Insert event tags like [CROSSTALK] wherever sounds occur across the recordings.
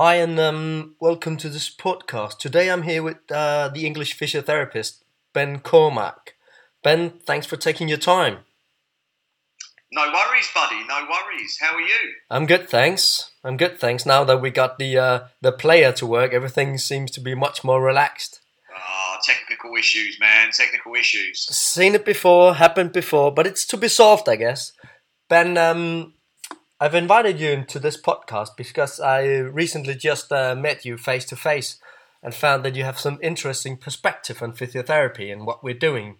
Hi, and um, welcome to this podcast. Today I'm here with uh, the English physiotherapist, Ben Cormack. Ben, thanks for taking your time. No worries, buddy. No worries. How are you? I'm good, thanks. I'm good, thanks. Now that we got the uh, the player to work, everything seems to be much more relaxed. Ah, technical issues, man. Technical issues. Seen it before, happened before, but it's to be solved, I guess. Ben, um, I've invited you into this podcast because I recently just uh, met you face to face and found that you have some interesting perspective on physiotherapy and what we're doing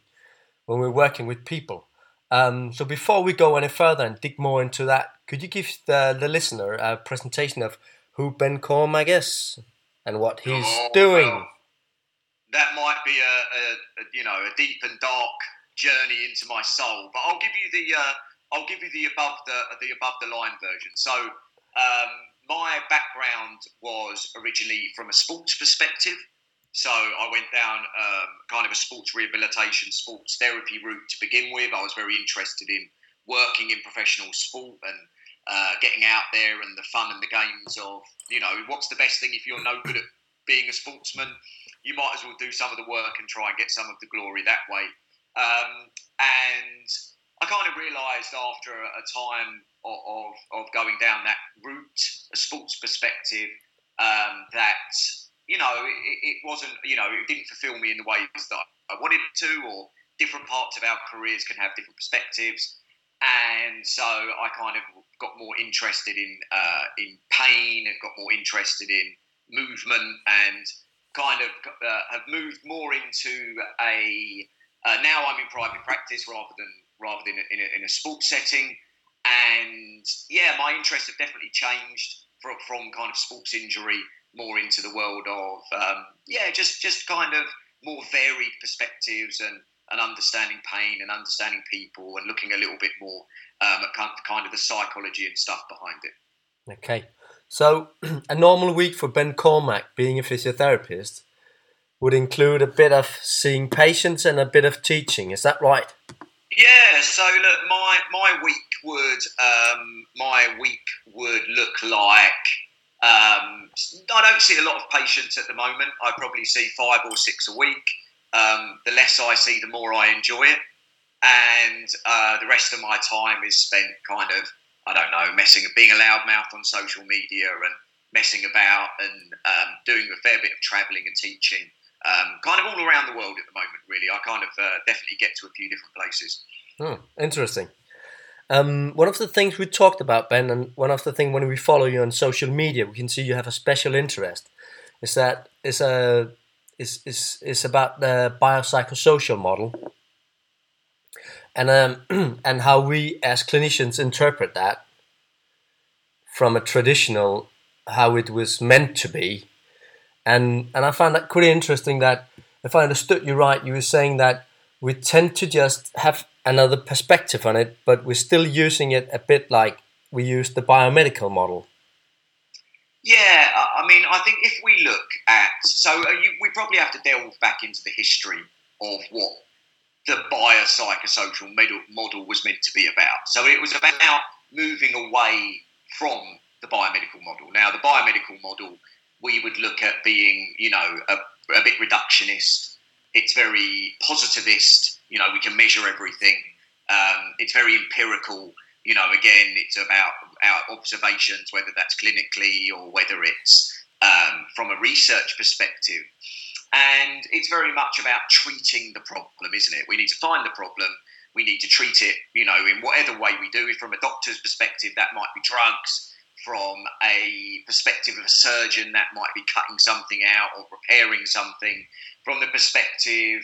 when we're working with people. Um, so before we go any further and dig more into that, could you give the, the listener a presentation of who Ben Cormack is and what he's Oh, doing? well, that might be a, a, a you know a deep and dark journey into my soul, but I'll give you the uh, I'll give you the above the the above the line version. So um, my background was originally from a sports perspective. So I went down um, kind of a sports rehabilitation, sports therapy route to begin with. I was very interested in working in professional sport and uh, getting out there and the fun and the games of, you know, what's the best thing if you're no good at being a sportsman? You might as well do some of the work and try and get some of the glory that way. Um, and I kind of realised after a, time of, of, of going down that route, a sports perspective, um, that you know it, it wasn't you know it didn't fulfil me in the ways that I wanted it to, or different parts of our careers can have different perspectives, and so I kind of got more interested in uh, in pain and got more interested in movement and kind of uh, have moved more into a uh, now I'm in private practice rather than rather than in a, in a sports setting, and yeah, my interests have definitely changed from, from kind of sports injury more into the world of um, yeah, just just kind of more varied perspectives and and understanding pain and understanding people and looking a little bit more um, at kind kind of the psychology and stuff behind it. Okay. So, [CLEARS THROAT] a normal week for Ben Cormack being a physiotherapist would include a bit of seeing patients and a bit of teaching. Is that right? Yeah, so look, my my week would um, my week would look like um, I don't see a lot of patients at the moment. I probably see five or six a week. Um, the less I see, the more I enjoy it, and uh, the rest of my time is spent kind of I don't know messing, being a loudmouth on social media and messing about and um, doing a fair bit of travelling and teaching um, kind of all around the world at the moment. Really, I kind of uh, definitely get to a few different places. Hmm, interesting. Um, one of the things we talked about, Ben, and one of the things when we follow you on social media, we can see you have a special interest. Is that is a is is is about the biopsychosocial model, and um, [CLEARS THROAT] and how we as clinicians interpret that from a traditional how it was meant to be, and and I found that pretty interesting. That if I understood you right, you were saying that we tend to just have another perspective on it, but we're still using it a bit like we use the biomedical model. Yeah, I mean, I think if we look at so uh, you, we probably have to delve back into the history of what the biopsychosocial model was meant to be about. So it was about moving away from the biomedical model. Now, the biomedical model we would look at being, you know, a, a bit reductionist. It's very positivist. You know, we can measure everything. Um, it's very empirical. You know, again, it's about our observations, whether that's clinically or whether it's um, from a research perspective. And it's very much about treating the problem, isn't it? We need to find the problem. We need to treat it, you know, in whatever way we do it. From a doctor's perspective, that might be drugs. From a perspective of a surgeon, that might be cutting something out or repairing something. From the perspective,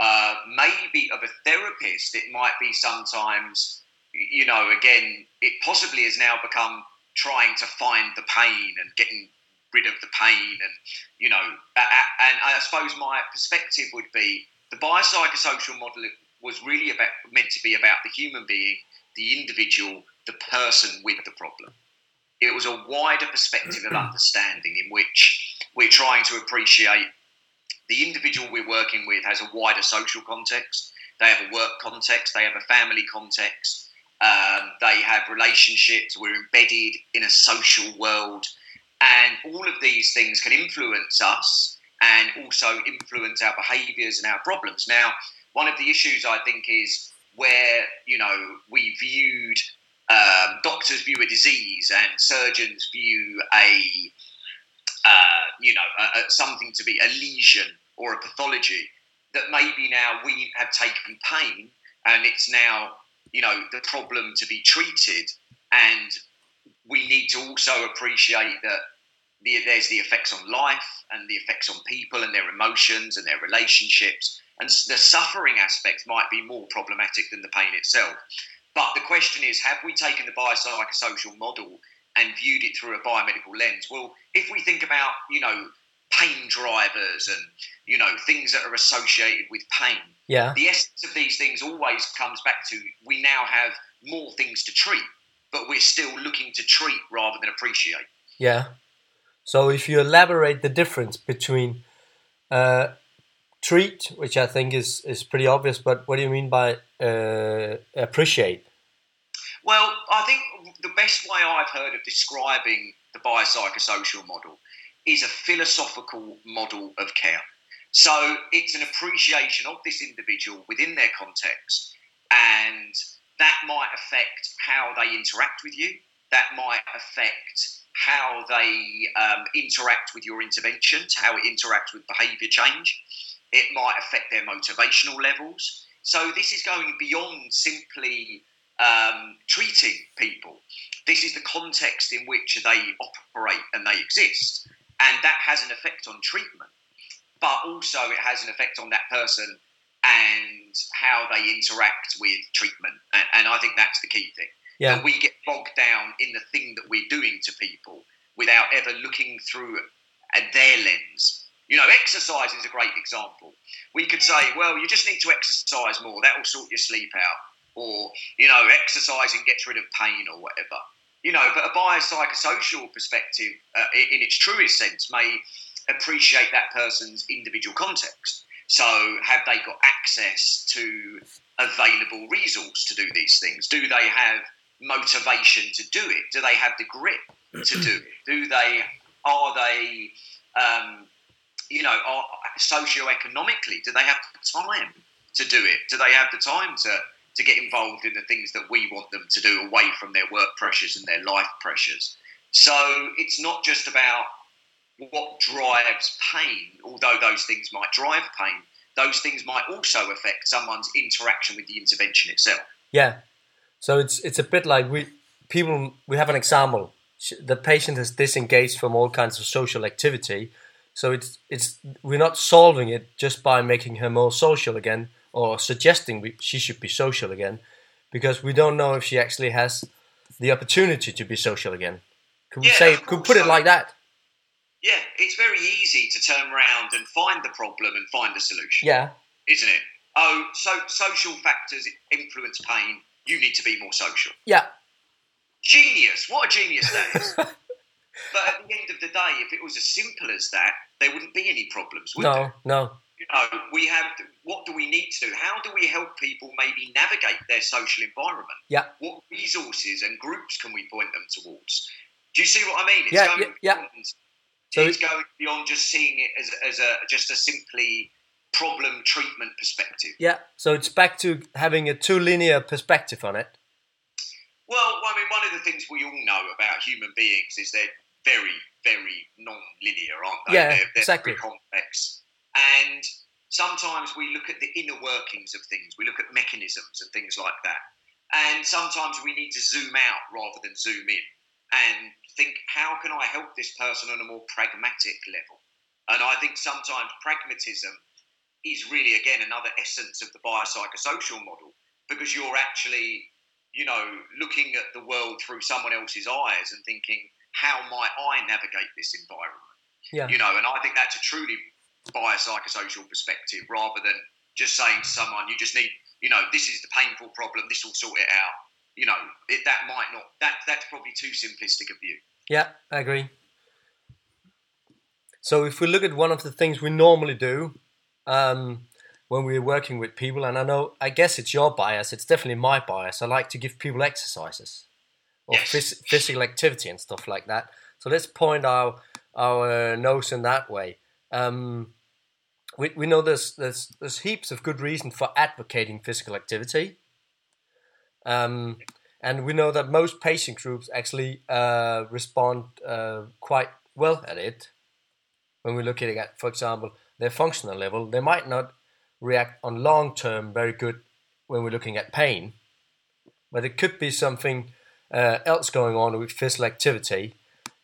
uh, maybe of a therapist, it might be sometimes, you know, again, it possibly has now become trying to find the pain and getting rid of the pain and you know and i suppose my perspective would be the biopsychosocial model was really about meant to be about the human being the individual the person with the problem it was a wider perspective of [CLEARS THROAT] understanding in which we're trying to appreciate the individual we're working with has a wider social context. They have a work context. They have a family context. Um, they have relationships. We're embedded in a social world. And all of these things can influence us and also influence our behaviours and our problems. Now, one of the issues I think is where you know we viewed um, doctors view a disease and surgeons view a uh, you know a, a, something to be a lesion or a pathology that maybe now we have taken pain and it's now you know the problem to be treated. And we need to also appreciate that the, there's the effects on life and the effects on people and their emotions and their relationships. And the suffering aspects might be more problematic than the pain itself but the question is have we taken the biopsychosocial model and viewed it through a biomedical lens? Well if we think about you know pain drivers and you know things that are associated with pain yeah. the essence of these things always comes back to we now have more things to treat but we're still looking to treat rather than appreciate. Yeah. So if you elaborate the difference between uh, treat which i think is is pretty obvious but what do you mean by uh, appreciate well i think the best way i've heard of describing the biopsychosocial model is a philosophical model of care. So it's an appreciation of this individual within their context, and that might affect how they interact with you. That might affect how they um, interact with your interventions, how it interacts with behaviour change. It might affect their motivational levels. So this is going beyond simply um, treating people. This is the context in which they operate and they exist and that has an effect on treatment, but also it has an effect on that person and how they interact with treatment. And, and I think that's the key thing. Yeah. That we get bogged down in the thing that we're doing to people without ever looking through at their lens. You know, exercise is a great example. We could say, well, you just need to exercise more, that will sort your sleep out. Or, you know, exercising gets rid of pain or whatever you know, but a biopsychosocial perspective, uh, in its truest sense, may appreciate that person's individual context. So, have they got access to available resource to do these things? Do they have motivation to do it? Do they have the grit to do it? Do they are they um, you know are socioeconomically? Do they have the time to do it? Do they have the time to to get involved in the things that we want them to do away from their work pressures and their life pressures. So it's not just about what drives pain, although those things might drive pain, those things might also affect someone's interaction with the intervention itself. Yeah. So it's it's a bit like we people we have an example. The patient has disengaged from all kinds of social activity. So it's it's we're not solving it just by making her more social again or suggesting we, she should be social again because we don't know if she actually has the opportunity to be social again. Could we say, could put it like that? Yeah, it's very easy to turn around and find the problem and find the solution. Yeah. Isn't it? Oh, so social factors influence pain. You need to be more social. Yeah. Genius. What a genius that is. [LAUGHS] but at the end of the day, if it was as simple as that, there wouldn't be any problems, would no, there? No, you know, we have what do we need to do? How do we help people maybe navigate their social environment? Yeah. What resources and groups can we point them towards? Do you see what I mean? It's yeah, going yeah, beyond, yeah. So it's going beyond just seeing it as, as a just a simply problem treatment perspective. Yeah. So it's back to having a too linear perspective on it. Well, I mean, one of the things we all know about human beings is they're very, very non-linear, aren't they? Yeah, they're, they're exactly. Very complex. And sometimes we look at the inner workings of things, we look at mechanisms and things like that. And sometimes we need to zoom out rather than zoom in and think, how can I help this person on a more pragmatic level? And I think sometimes pragmatism is really, again, another essence of the biopsychosocial model because you're actually, you know, looking at the world through someone else's eyes and thinking, how might I navigate this environment? Yeah. You know, and I think that's a truly biopsychosocial perspective rather than just saying to someone, you just need, you know, this is the painful problem, this will sort it out. You know, it, that might not, that that's probably too simplistic a view. Yeah, I agree. So if we look at one of the things we normally do um, when we're working with people, and I know, I guess it's your bias, it's definitely my bias. I like to give people exercises or yes. phys- physical activity and stuff like that So let's point our our nose in that way. Um, we, we know there's, there's there's heaps of good reason for advocating physical activity. Um, and we know that most patient groups actually uh, respond uh, quite well at it. When we're looking at, for example, their functional level, they might not react on long term very good when we're looking at pain, but it could be something uh, else going on with physical activity.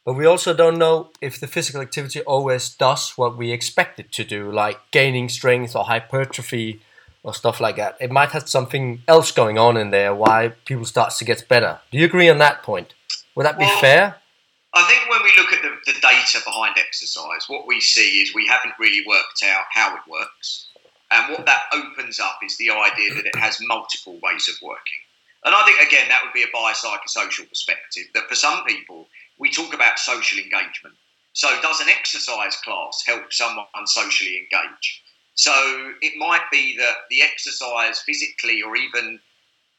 But we also don't know if the physical activity always does what we expect it to do, like gaining strength or hypertrophy or stuff like that. It might have something else going on in there why people start to get better. Do you agree on that point? Would that be Well, fair? I think when we look at the, the data behind exercise, what we see is we haven't really worked out how it works. And what that opens up is the idea that it has multiple ways of working. And I think, again, that would be a biopsychosocial perspective that for some people, we talk about social engagement. So, does an exercise class help someone socially engage? So, it might be that the exercise physically or even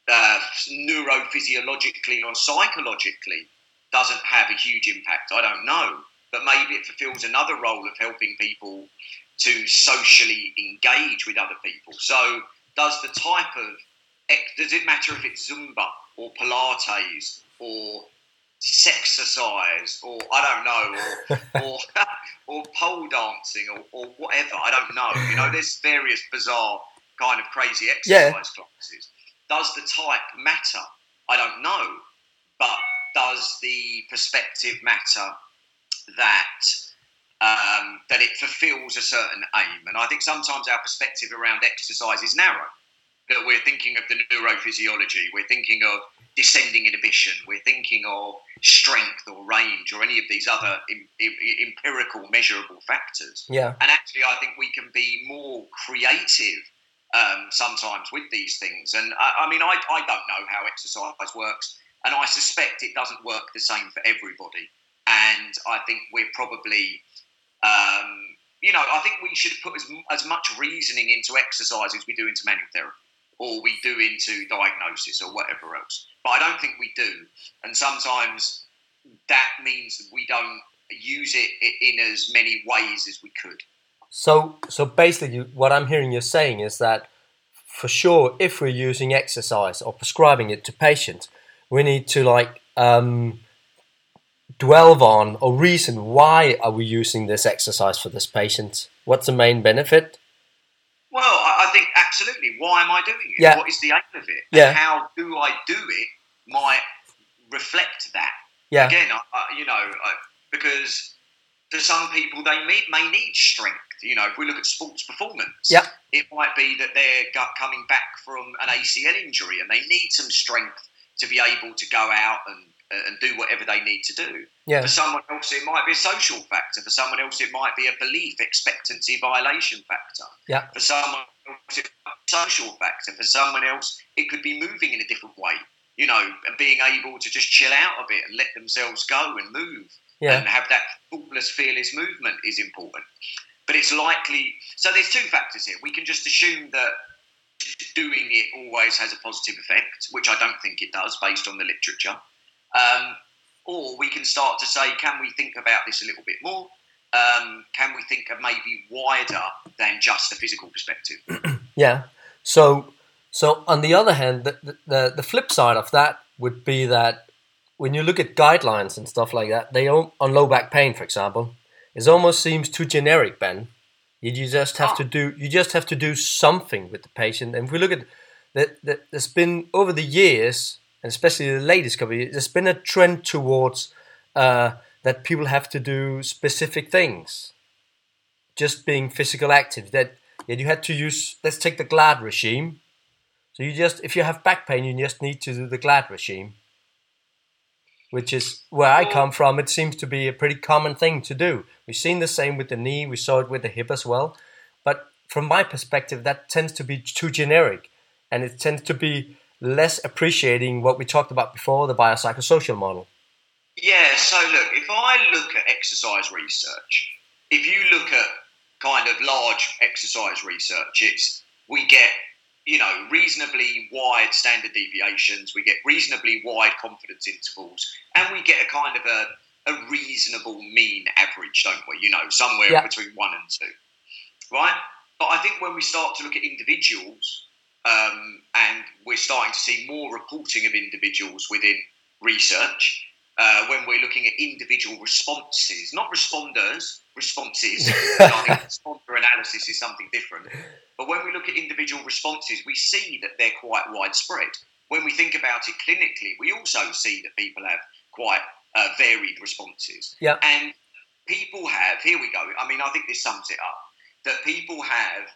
uh, neurophysiologically or psychologically doesn't have a huge impact. I don't know. But maybe it fulfills another role of helping people to socially engage with other people. So, does the type of does it matter if it's Zumba or Pilates or sexercise or I don't know or [LAUGHS] or, [LAUGHS] or pole dancing or, or whatever? I don't know. You know, there's various bizarre kind of crazy exercise Yeah. classes. Does the type matter? I don't know. But does the perspective matter that um, that it fulfills a certain aim? And I think sometimes our perspective around exercise is narrow. That we're thinking of the neurophysiology, we're thinking of descending inhibition, we're thinking of strength or range or any of these other em- em- empirical measurable factors. Yeah. And actually, I think we can be more creative um, sometimes with these things. And I, I mean, I, I don't know how exercise works, and I suspect it doesn't work the same for everybody. And I think we're probably, um, you know, I think we should put as, as much reasoning into exercise as we do into manual therapy or we do into diagnosis or whatever else. But I don't think we do. And sometimes that means that we don't use it in as many ways as we could. So, so basically, you, what I'm hearing you're saying is that for sure, if we're using exercise or prescribing it to patients, we need to like um, dwell on or reason why are we using this exercise for this patient? What's the main benefit? Well, I, think absolutely. Why am I doing it? Yeah. What is the aim of it? Yeah. And how do I do it might reflect that. Yeah, Again, I, I, you know, I, because for some people they may, may need strength. You know, if we look at sports performance, Yeah. it might be that they're coming back from an ACL injury and they need some strength to be able to go out and and do whatever they need to do. yeah, For someone else, it might be a social factor. For someone else, it might be a belief expectancy violation factor. Yeah. For someone else, it might be a social factor. For someone else, it could be moving in a different way. You know, and being able to just chill out a bit and let themselves go and move yeah, and have that thoughtless, fearless movement is important. But it's likely. So there's two factors here. We can just assume that doing it always has a positive effect, which I don't think it does based on the literature. Um, or we can start to say, can we think about this a little bit more? Um, can we think of maybe wider than just a physical perspective? [CLEARS THROAT] yeah. So, so on the other hand, the, the the flip side of that would be that when you look at guidelines and stuff like that, they on low back pain, for example, it almost seems too generic, Ben. You, just have to do you just have to do something with the patient. And if we look at that, that there's been over the years, and especially the latest years, there's been a trend towards uh, that people have to do specific things, just being physical active. That yeah, you had to use. Let's take the GLAD regime. So you just, if you have back pain, you just need to do the GLAD regime, which is where I come from. It seems to be a pretty common thing to do. We've seen the same with the knee. We saw it with the hip as well. But from my perspective, that tends to be too generic, and it tends to be less appreciating what we talked about before, the biopsychosocial model. Yeah, so look, if I look at exercise research, if you look at kind of large exercise research, it's we get, you know, reasonably wide standard deviations, we get reasonably wide confidence intervals, and we get a kind of a, a reasonable mean average, don't we? You know, somewhere Yeah. between one and two, right? But I think when we start to look at individuals, um, and we're starting to see more reporting of individuals within research, uh, when we're looking at individual responses, not responders, responses. [LAUGHS] I think responder analysis is something different. But when we look at individual responses, we see that they're quite widespread. When we think about it clinically, we also see that people have quite uh, varied responses. Yeah. And people have, here we go, I mean, I think this sums it up, that people have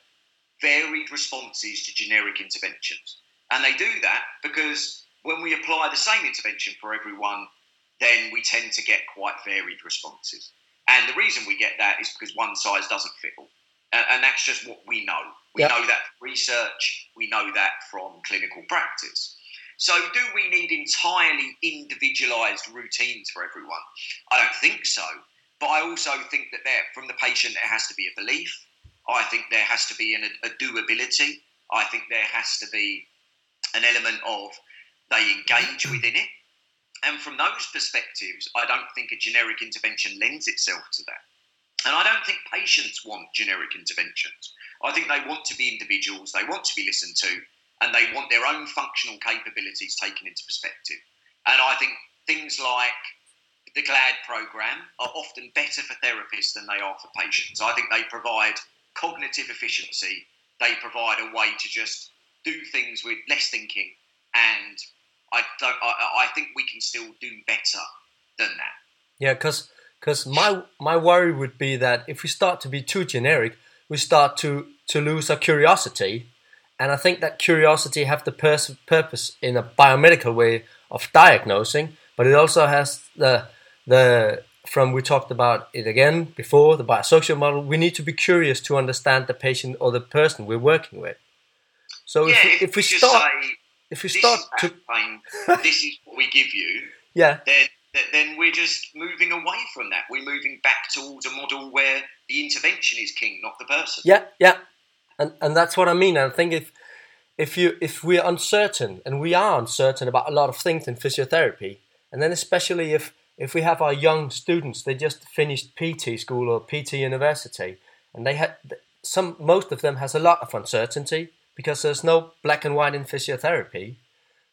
varied responses to generic interventions. And they do that because when we apply the same intervention for everyone, then we tend to get quite varied responses. And the reason we get that is because one size doesn't fit all. And, and that's just what we know. We Yeah. know that from research, we know that from clinical practice. So, do we need entirely individualized routines for everyone? I don't think so. But I also think that there, from the patient, there has to be a belief. I think there has to be an, a doability. I think there has to be an element of they engage within it. And from those perspectives, I don't think a generic intervention lends itself to that. And I don't think patients want generic interventions. I think they want to be individuals, they want to be listened to, and they want their own functional capabilities taken into perspective. And I think things like the GLAD program are often better for therapists than they are for patients. I think they provide cognitive efficiency, they provide a way to just do things with less thinking, and I don't. I, I think we can still do better than that. Yeah, because because my my worry would be that if we start to be too generic, we start to to lose our curiosity, and I think that curiosity have the pers- purpose in a biomedical way of diagnosing, but it also has the the from we talked about it again before the biosocial model. We need to be curious to understand the patient or the person we're working with. So yeah, if, we, if, we start say if we start to pain, this is what we give you, [LAUGHS] yeah then then we're just moving away from that. We're moving back towards a model where the intervention is king, not the person. Yeah, yeah, and and that's what I mean. I think if if you if we're uncertain, and we are uncertain about a lot of things in physiotherapy, and then especially if if we have our young students, they just finished PT school or PT university, and they had some most of them has a lot of uncertainty because there's no black and white in physiotherapy.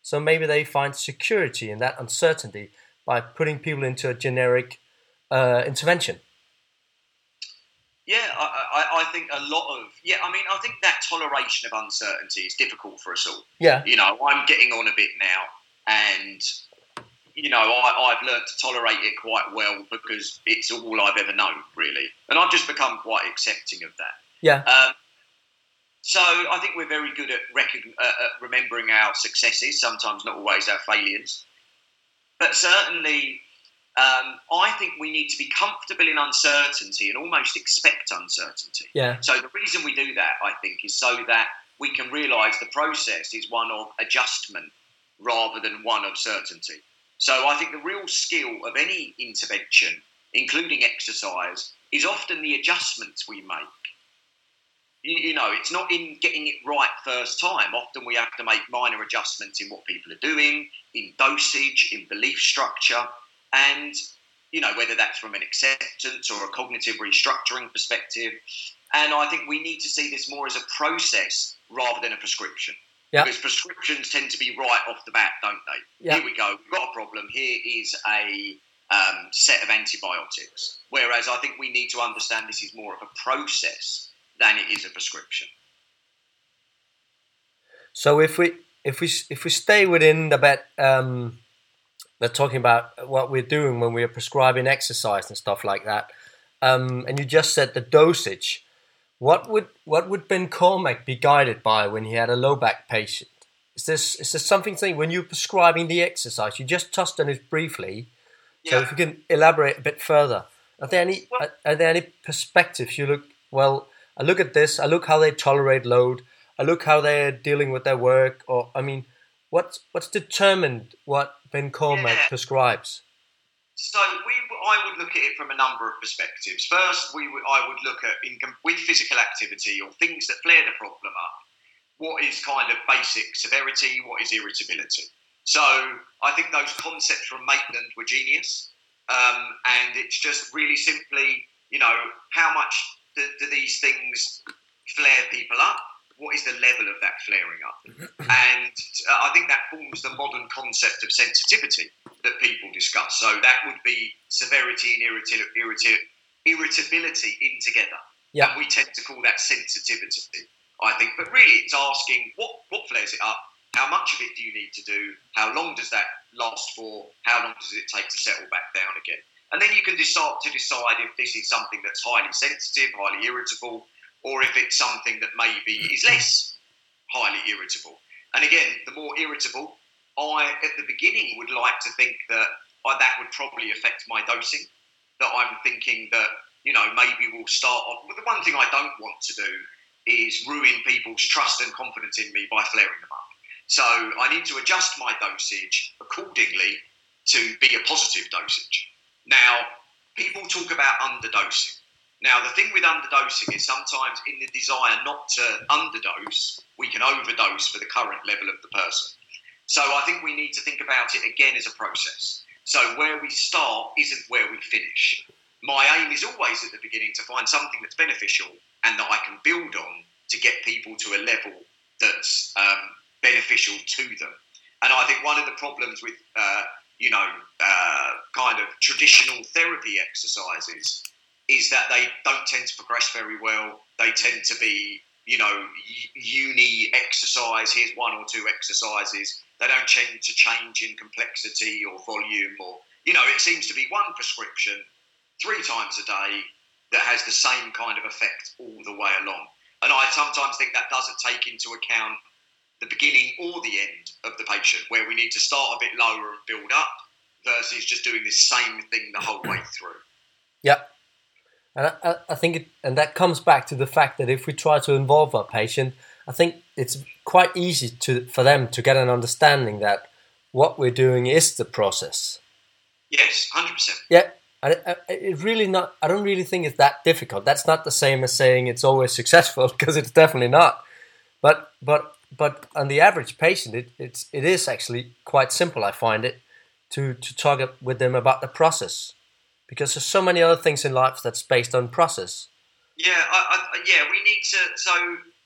So maybe they find security in that uncertainty by putting people into a generic uh, intervention. Yeah, I, I, I think a lot of yeah. I mean, I think that toleration of uncertainty is difficult for us all. Yeah, You know, I'm getting on a bit now, and you know, I, I've learned to tolerate it quite well because it's all I've ever known, really, and I've just become quite accepting of that. yeah, Um, so I think we're very good at, uh, at remembering our successes, sometimes not always our failures. But certainly, um, I think we need to be comfortable in uncertainty and almost expect uncertainty. yeah, So the reason we do that, I think, is so that we can realise the process is one of adjustment rather than one of certainty. So I think the real skill of any intervention, including exercise, is often the adjustments we make. You, you know, it's not in getting it right first time. Often we have to make minor adjustments in what people are doing, in dosage, in belief structure, and you know whether that's from an acceptance or a cognitive restructuring perspective. And I think we need to see this more as a process rather than a prescription. Yeah. Because prescriptions tend to be right off the bat, don't they? Yeah. Here we go. We've got a problem. Here is a um, set of antibiotics. Whereas I think we need to understand this is more of a process than it is a prescription. So if we if we if we stay within the bet, um, we're talking about what we're doing when we're prescribing exercise and stuff like that. Um, and you just said the dosage. What would what would Ben Cormack be guided by when he had a low back patient? Is this is this something saying when you're prescribing the exercise? You just touched on it briefly. So if you can elaborate a bit further, are there any Well- are, are there any perspectives you look? Well, I look at this. I look how they tolerate load. I look how they're dealing with their work. Or I mean, what's what's determined what Ben Cormack Yeah. prescribes? So we, I would look at it from a number of perspectives. First, we I would look at in, with physical activity or things that flare the problem up. What is kind of basic severity? What is irritability? So I think those concepts from Maitland were genius. um, and it's just really simply, you know, how much do, do these things flare people up? What is the level of that flaring up? and uh, I think that forms the modern concept of sensitivity that people discuss. So that would be severity and irrita- irrita- irritability in together. Yeah. And we tend to call that sensitivity, I think. But really, it's asking what, what flares it up? How much of it do you need to do? How long does that last for? How long does it take to settle back down again? And then you can decide to decide if this is something that's highly sensitive, highly irritable, or if it's something that maybe is less highly irritable. And again, the more irritable, I at the beginning would like to think that uh, that would probably affect my dosing. That I'm thinking that you know maybe we'll start on. Well, the one thing I don't want to do is ruin people's trust and confidence in me by flaring them up. So I need to adjust my dosage accordingly to be a positive dosage. Now, people talk about underdosing. Now, the thing with underdosing is sometimes in the desire not to underdose, we can overdose for the current level of the person. So I think we need to think about it again as a process. So where we start isn't where we finish. My aim is always at the beginning to find something that's beneficial and that I can build on to get people to a level that's um, beneficial to them. And I think one of the problems with, uh, you know, uh, kind of traditional therapy exercises is that they don't tend to progress very well. They tend to be, you know, uni exercise. Here's one or two exercises. They don't tend to change in complexity or volume, or you know, it seems to be one prescription three times a day that has the same kind of effect all the way along. And I sometimes think that doesn't take into account the beginning or the end of the patient, where we need to start a bit lower and build up versus just doing the same thing the whole way through. Yeah. And I, I think, it, and that comes back to the fact that if we try to involve our patient, I think it's quite easy to for them to get an understanding that what we're doing is the process. Yes, hundred percent. Yeah, I, I, uh, it really not. I don't really think it's that difficult. That's not the same as saying it's always [LAUGHS] successful because it's definitely not. But but but on the average patient, it, it's it is actually quite simple. I find it to to talk with them about the process because there's so many other things in life that's based on process. Yeah, I, I, yeah, we need to. So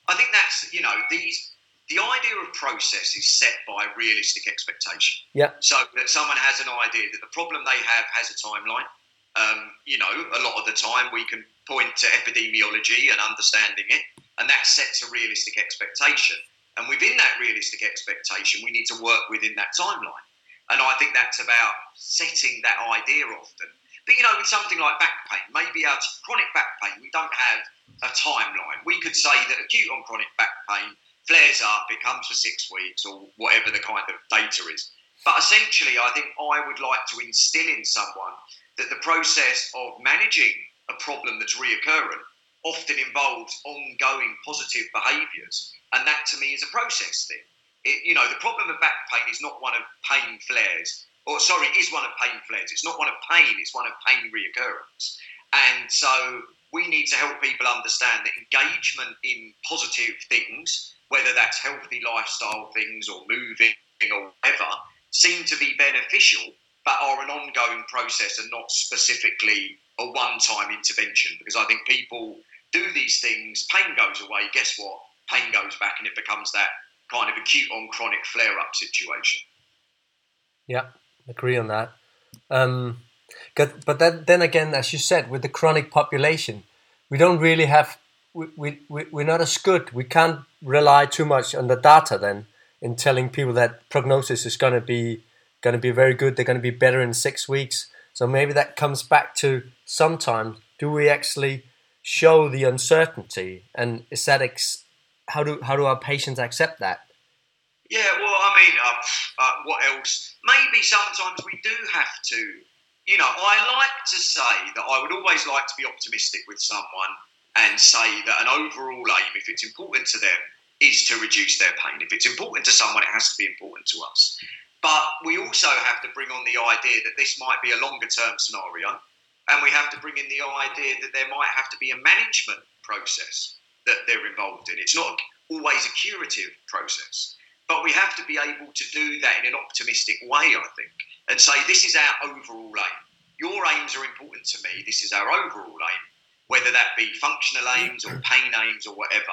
I think that's you know these the idea of process is set by realistic expectation. Yeah. So that someone has an idea that the problem they have has a timeline. Um, you know, a lot of the time we can point to epidemiology and understanding it, and that sets a realistic expectation. And within that realistic expectation, we need to work within that timeline. And I think that's about setting that idea often. But you know, with something like back pain, maybe our chronic back pain, we don't have a timeline. We could say that acute on chronic back pain flares up, it comes for six weeks, or whatever the kind of data is. But essentially, I think I would like to instill in someone that the process of managing a problem that's reoccurring often involves ongoing positive behaviours and that to me is a process thing. It, you know, the problem of back pain is not one of pain flares, or sorry, is one of pain flares. It's not one of pain, it's one of pain reoccurrence. And so we need to help people understand that engagement in positive things, whether that's healthy lifestyle things or moving or whatever, seem to be beneficial, but are an ongoing process and not specifically a one time intervention. Because I think people do these things, pain goes away, guess what? pain goes back and it becomes that kind of acute on chronic flare up situation. Yeah, agree on that. Um, but then, then again, as you said, with the chronic population, we don't really have, we, we, we're not as good. We can't rely too much on the data then in telling people that prognosis is going to be going to be very good. They're going to be better in six weeks. So maybe that comes back to sometimes do we actually show the uncertainty and is that how do how do our patients accept that? Yeah, well, I mean, uh, uh, what else? Maybe sometimes we do have to. You know, I like to say that I would always like to be optimistic with someone and say that an overall aim, if it's important to them, is to reduce their pain. If it's important to someone, it has to be important to us. But we also have to bring on the idea that this might be a longer term scenario, and we have to bring in the idea that there might have to be a management process that they're involved in. It's not always a curative process, but we have to be able to do that in an optimistic way, I think, and say this is our overall aim. your aims are important to me. This is our overall aim, whether that be functional aims or pain aims or whatever.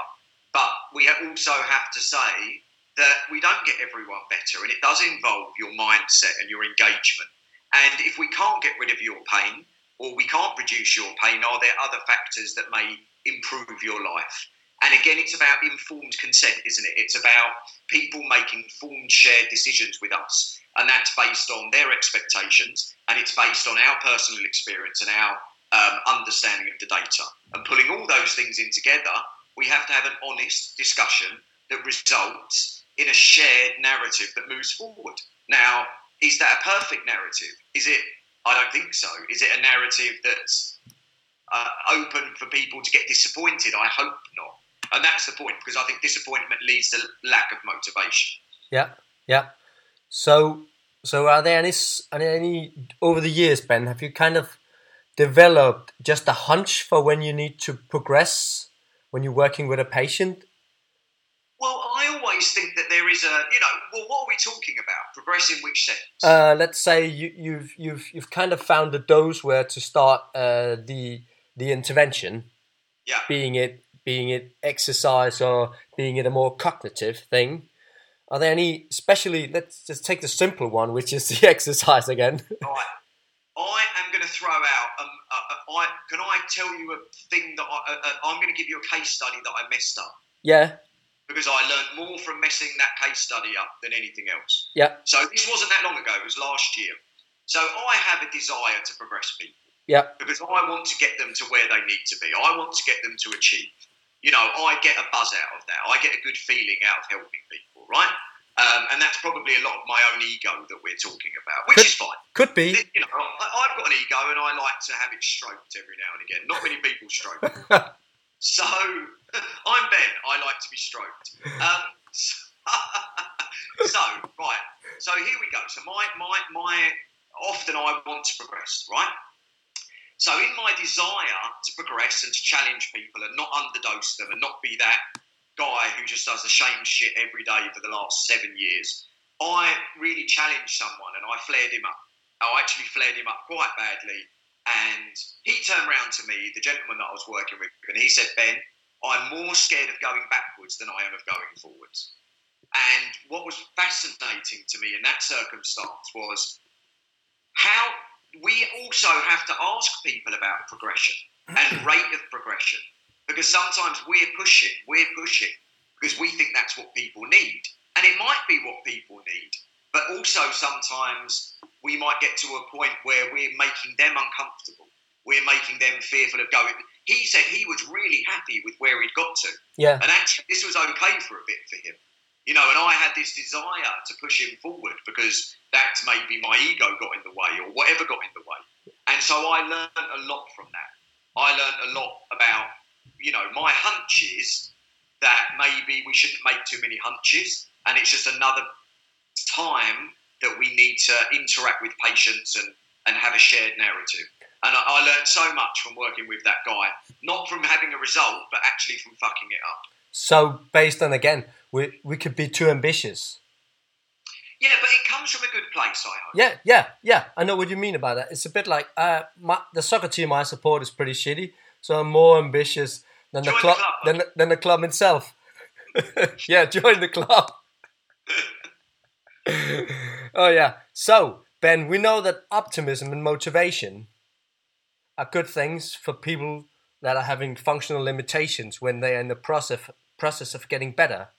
But we also have to say that we don't get everyone better, and it does involve your mindset and your engagement. And if we can't get rid of your pain, or we can't reduce your pain, are there other factors that may improve your life? And again, it's about informed consent, isn't it? It's about people making informed, shared decisions with us. And that's based on their expectations and it's based on our personal experience and our um, understanding of the data. And pulling all those things in together, we have to have an honest discussion that results in a shared narrative that moves forward. Now, is that a perfect narrative? Is it? I don't think so. Is it a narrative that's uh, open for people to get disappointed? I hope not. And that's the point because I think disappointment leads to lack of motivation. Yeah, yeah. So, so are there any, any over the years, Ben? Have you kind of developed just a hunch for when you need to progress when you're working with a patient? Well, I always think that there is a, you know, well, what are we talking about? Progress in which sense? Uh, let's say you, you've you've you've kind of found the dose where to start uh, the the intervention. Yeah. Being it being it exercise or being it a more cognitive thing. Are there any, especially, let's just take the simple one, which is [LAUGHS] the exercise again. right. I am going to throw out. Um, uh, uh, I, can I tell you a thing that I, uh, uh, I'm going to give you a case study that I messed up. Yeah. Because I learned more from messing that case study up than anything else. Yeah. So this wasn't that long ago. It was last year. So I have a desire to progress people. Yeah. Because I want to get them to where they need to be. I want to get them to achieve you know, I get a buzz out of that. I get a good feeling out of helping people, right? Um, and that's probably a lot of my own ego that we're talking about, which could, is fine. Could be. You know, I, have got an ego, and I like to have it stroked every now and again. Not many people stroke. [LAUGHS] so [LAUGHS] I'm Ben. I like to be stroked. Um, so, [LAUGHS] so, right. So here we go. So my my my. Often I want to progress, right? So, in my desire to progress and to challenge people and not underdose them and not be that guy who just does the same shit every day for the last seven years, I really challenged someone and I flared him up. I actually flared him up quite badly. And he turned around to me, the gentleman that I was working with, and he said, Ben, I'm more scared of going backwards than I am of going forwards. And what was fascinating to me in that circumstance was how we also have to ask people about progression and [CLEARS THROAT] rate of progression because sometimes we're pushing, we're pushing because we think that's what people need. And it might be what people need, but also sometimes we might get to a point where we're making them uncomfortable. We're making them fearful of going. He said he was really happy with where he'd got to. Yeah. And actually, this was okay for a bit for him. You know, and I had this desire to push him forward because that maybe my ego got in the way or whatever got in the way. And so I learned a lot from that. I learned a lot about, you know, my hunches that maybe we shouldn't make too many hunches and it's just another time that we need to interact with patients and, and have a shared narrative. And I, I learned so much from working with that guy, not from having a result, but actually from fucking it up. So, based on again, we, we could be too ambitious yeah, but it comes from a good place, I hope. Yeah, yeah, yeah. I know what you mean about that. It's a bit like uh, my, the soccer team I support is pretty shitty, so I'm more ambitious than the club, the club than, than the club itself. [LAUGHS] yeah, join the club. [LAUGHS] oh yeah. So Ben, we know that optimism and motivation are good things for people that are having functional limitations when they are in the process process of getting better.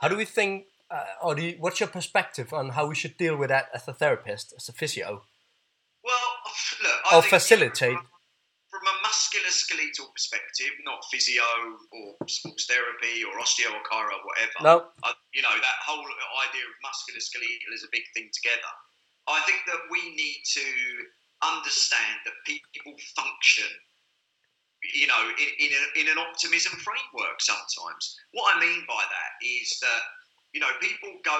How do we think uh, or you, what's your perspective on how we should deal with that as a therapist, as a physio? Well, look, I or facilitate. From, from a musculoskeletal perspective, not physio or sports therapy or osteo or chiro or whatever. No. I, you know, that whole idea of musculoskeletal is a big thing together. I think that we need to understand that people function you know, in, in, a, in, an optimism framework sometimes. What I mean by that is that you know, people go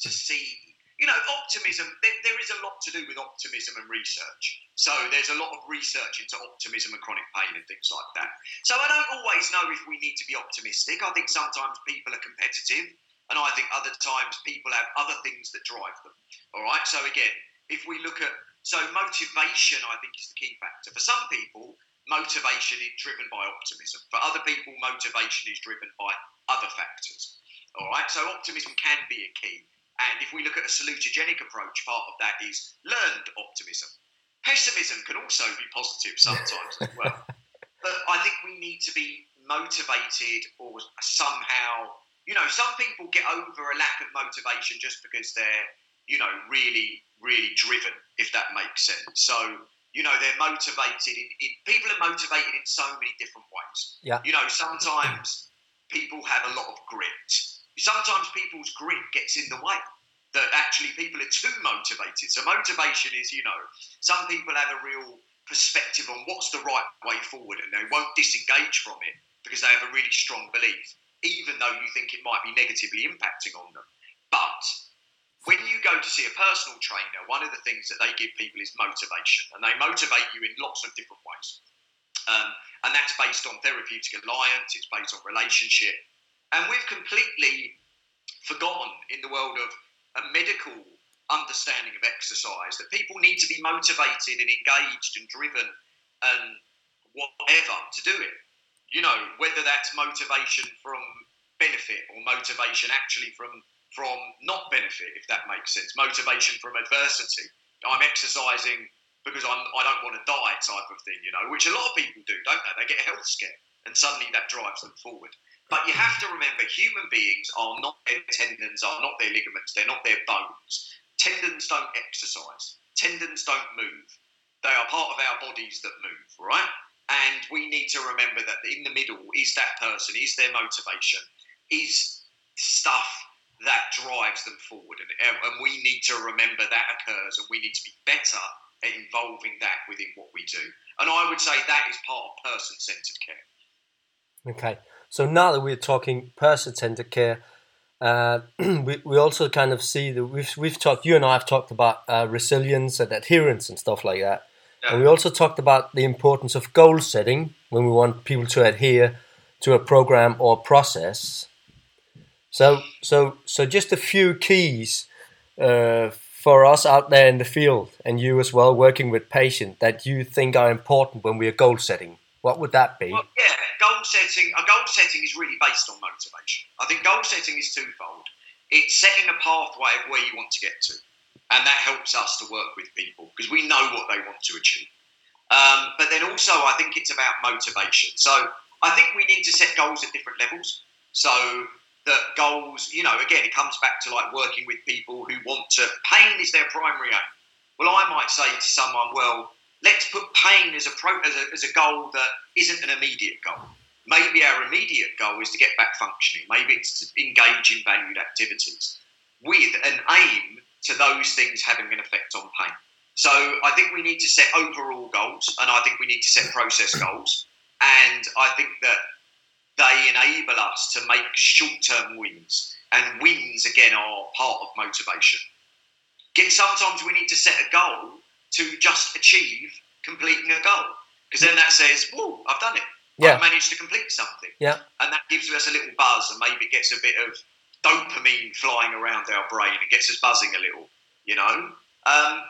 to see, you know, optimism, there, there is a lot to do with optimism and research. So there's a lot of research into optimism and chronic pain and things like that. So I don't always know if we need to be optimistic. I think sometimes people are competitive, and I think other times people have other things that drive them. All right. So again, if we look at So motivation, I think, is the key factor. For some people, motivation is driven by optimism. For other people, motivation is driven by other factors. All right, so optimism can be a key. And if we look at a salutogenic approach, part of that is learned optimism. Pessimism can also be positive sometimes as well. [LAUGHS] But I think we need to be motivated or somehow, you know, some people get over a lack of motivation just because they're, you know, really, really driven, if that makes sense. So, you know, they're motivated. In, in, people are motivated in so many different ways. Yeah. You know, sometimes people have a lot of grit. Sometimes people's grit gets in the way. That actually people are too motivated. So motivation is, you know, some people have a real perspective on what's the right way forward and they won't disengage from it because they have a really strong belief, even though you think it might be negatively impacting on them. But when you go to see a personal trainer, one of the things that they give people is motivation, and they motivate you in lots of different ways. Um, and that's based on therapeutic alliance, it's based on relationship. And we've completely forgotten in the world of a medical understanding of exercise that people need to be motivated and engaged and driven and whatever to do it. You know, whether that's motivation from benefit or motivation actually from from not benefit, if that makes sense. Motivation from adversity. I'm exercising because I'm, I don't want to die, type of thing, you know, which a lot of people do, don't they? They get health scare and suddenly that drives them forward. But you have to remember human beings are not their tendons, are not their ligaments, they're not their bones. Tendons don't exercise. Tendons don't move. They are part of our bodies that move, right? And we need to remember that in the middle is that person, is their motivation, is stuff that drives them forward. And, and we need to remember that occurs and we need to be better at involving that within what we do. And I would say that is part of person centered care. Okay. So now that we're talking person centered care, uh, [CLEARS THROAT] we, we also kind of see that we've, we've talked, you and I have talked about uh, resilience and adherence and stuff like that. Yeah. And we also talked about the importance of goal setting when we want people to adhere to a program or process. So, so, so just a few keys uh, for us out there in the field, and you as well, working with patients that you think are important when we are goal setting. What would that be? Well, yeah, goal setting. A goal setting is really based on motivation. I think goal setting is twofold. It's setting a pathway of where you want to get to, and that helps us to work with people because we know what they want to achieve. Um, but then also, I think it's about motivation. So I think we need to set goals at different levels. So that goals, you know, again, it comes back to like working with people who want to. Pain is their primary aim. Well, I might say to someone, well, let's put pain as a, pro, as a, as a goal that isn't an immediate goal. Maybe our immediate goal is to get back functioning. Maybe it's to engage in valued activities with an aim to those things having an effect on pain. So I think we need to set overall goals, and I think we need to set process goals. And I think that they enable us to make short-term wins, and wins again are part of motivation. Get sometimes we need to set a goal to just achieve completing a goal. Because then that says, whoa, I've done it. Yeah. I've managed to complete something. Yeah. And that gives us a little buzz and maybe gets a bit of dopamine flying around our brain and gets us buzzing a little, you know? Um,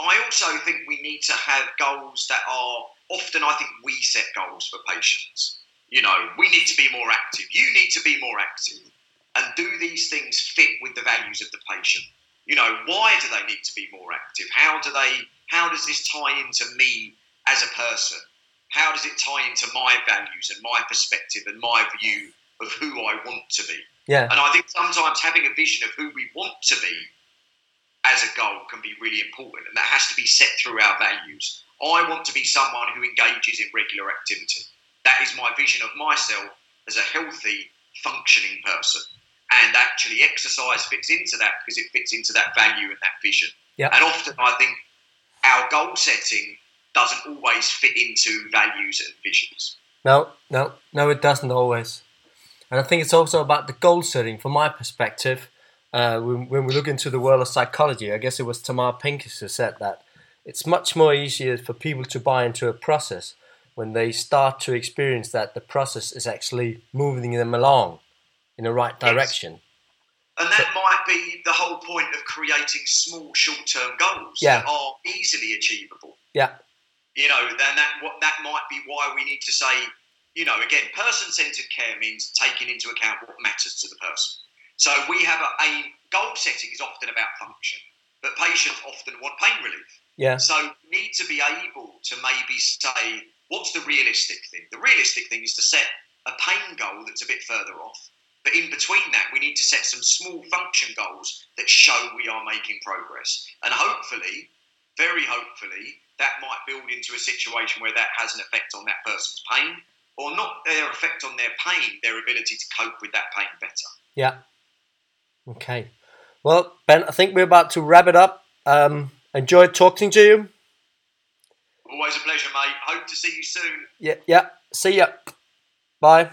I also think we need to have goals that are often, I think we set goals for patients. You know, we need to be more active. You need to be more active. And do these things fit with the values of the patient? You know, why do they need to be more active? How do they how does this tie into me as a person? How does it tie into my values and my perspective and my view of who I want to be? Yeah. And I think sometimes having a vision of who we want to be as a goal can be really important, and that has to be set through our values. I want to be someone who engages in regular activity. That is my vision of myself as a healthy, functioning person. And actually, exercise fits into that because it fits into that value and that vision. Yeah. And often, I think our goal setting doesn't always fit into values and visions. No, no, no, it doesn't always. And I think it's also about the goal setting. From my perspective, uh, when, when, we look into the world of psychology, I guess it was Tamar Pincus who said that it's much more easier for people to buy into a process when they start to experience that the process is actually moving them along in the right direction. Yes. And that so, might be the whole point of creating small, short-term goals Yeah. that are easily achievable. Yeah. You know, then that what that might be why we need to say, you know, again, person-centered care means taking into account what matters to the person. So we have a, a goal setting is often about function, but patients often want pain relief. Yeah. So we need to be able to maybe say, what's the realistic thing? The realistic thing is to set a pain goal that's a bit further off. But in between that, we need to set some small function goals that show we are making progress. And hopefully, very hopefully, that might build into a situation where that has an effect on that person's pain, or not their effect on their pain, their ability to cope with that pain better. Yeah. Okay. Well, Ben, I think we're about to wrap it up. Um, enjoyed talking to you. Always a pleasure, mate. Hope to see you soon. Yeah. Yeah. See ya. Bye.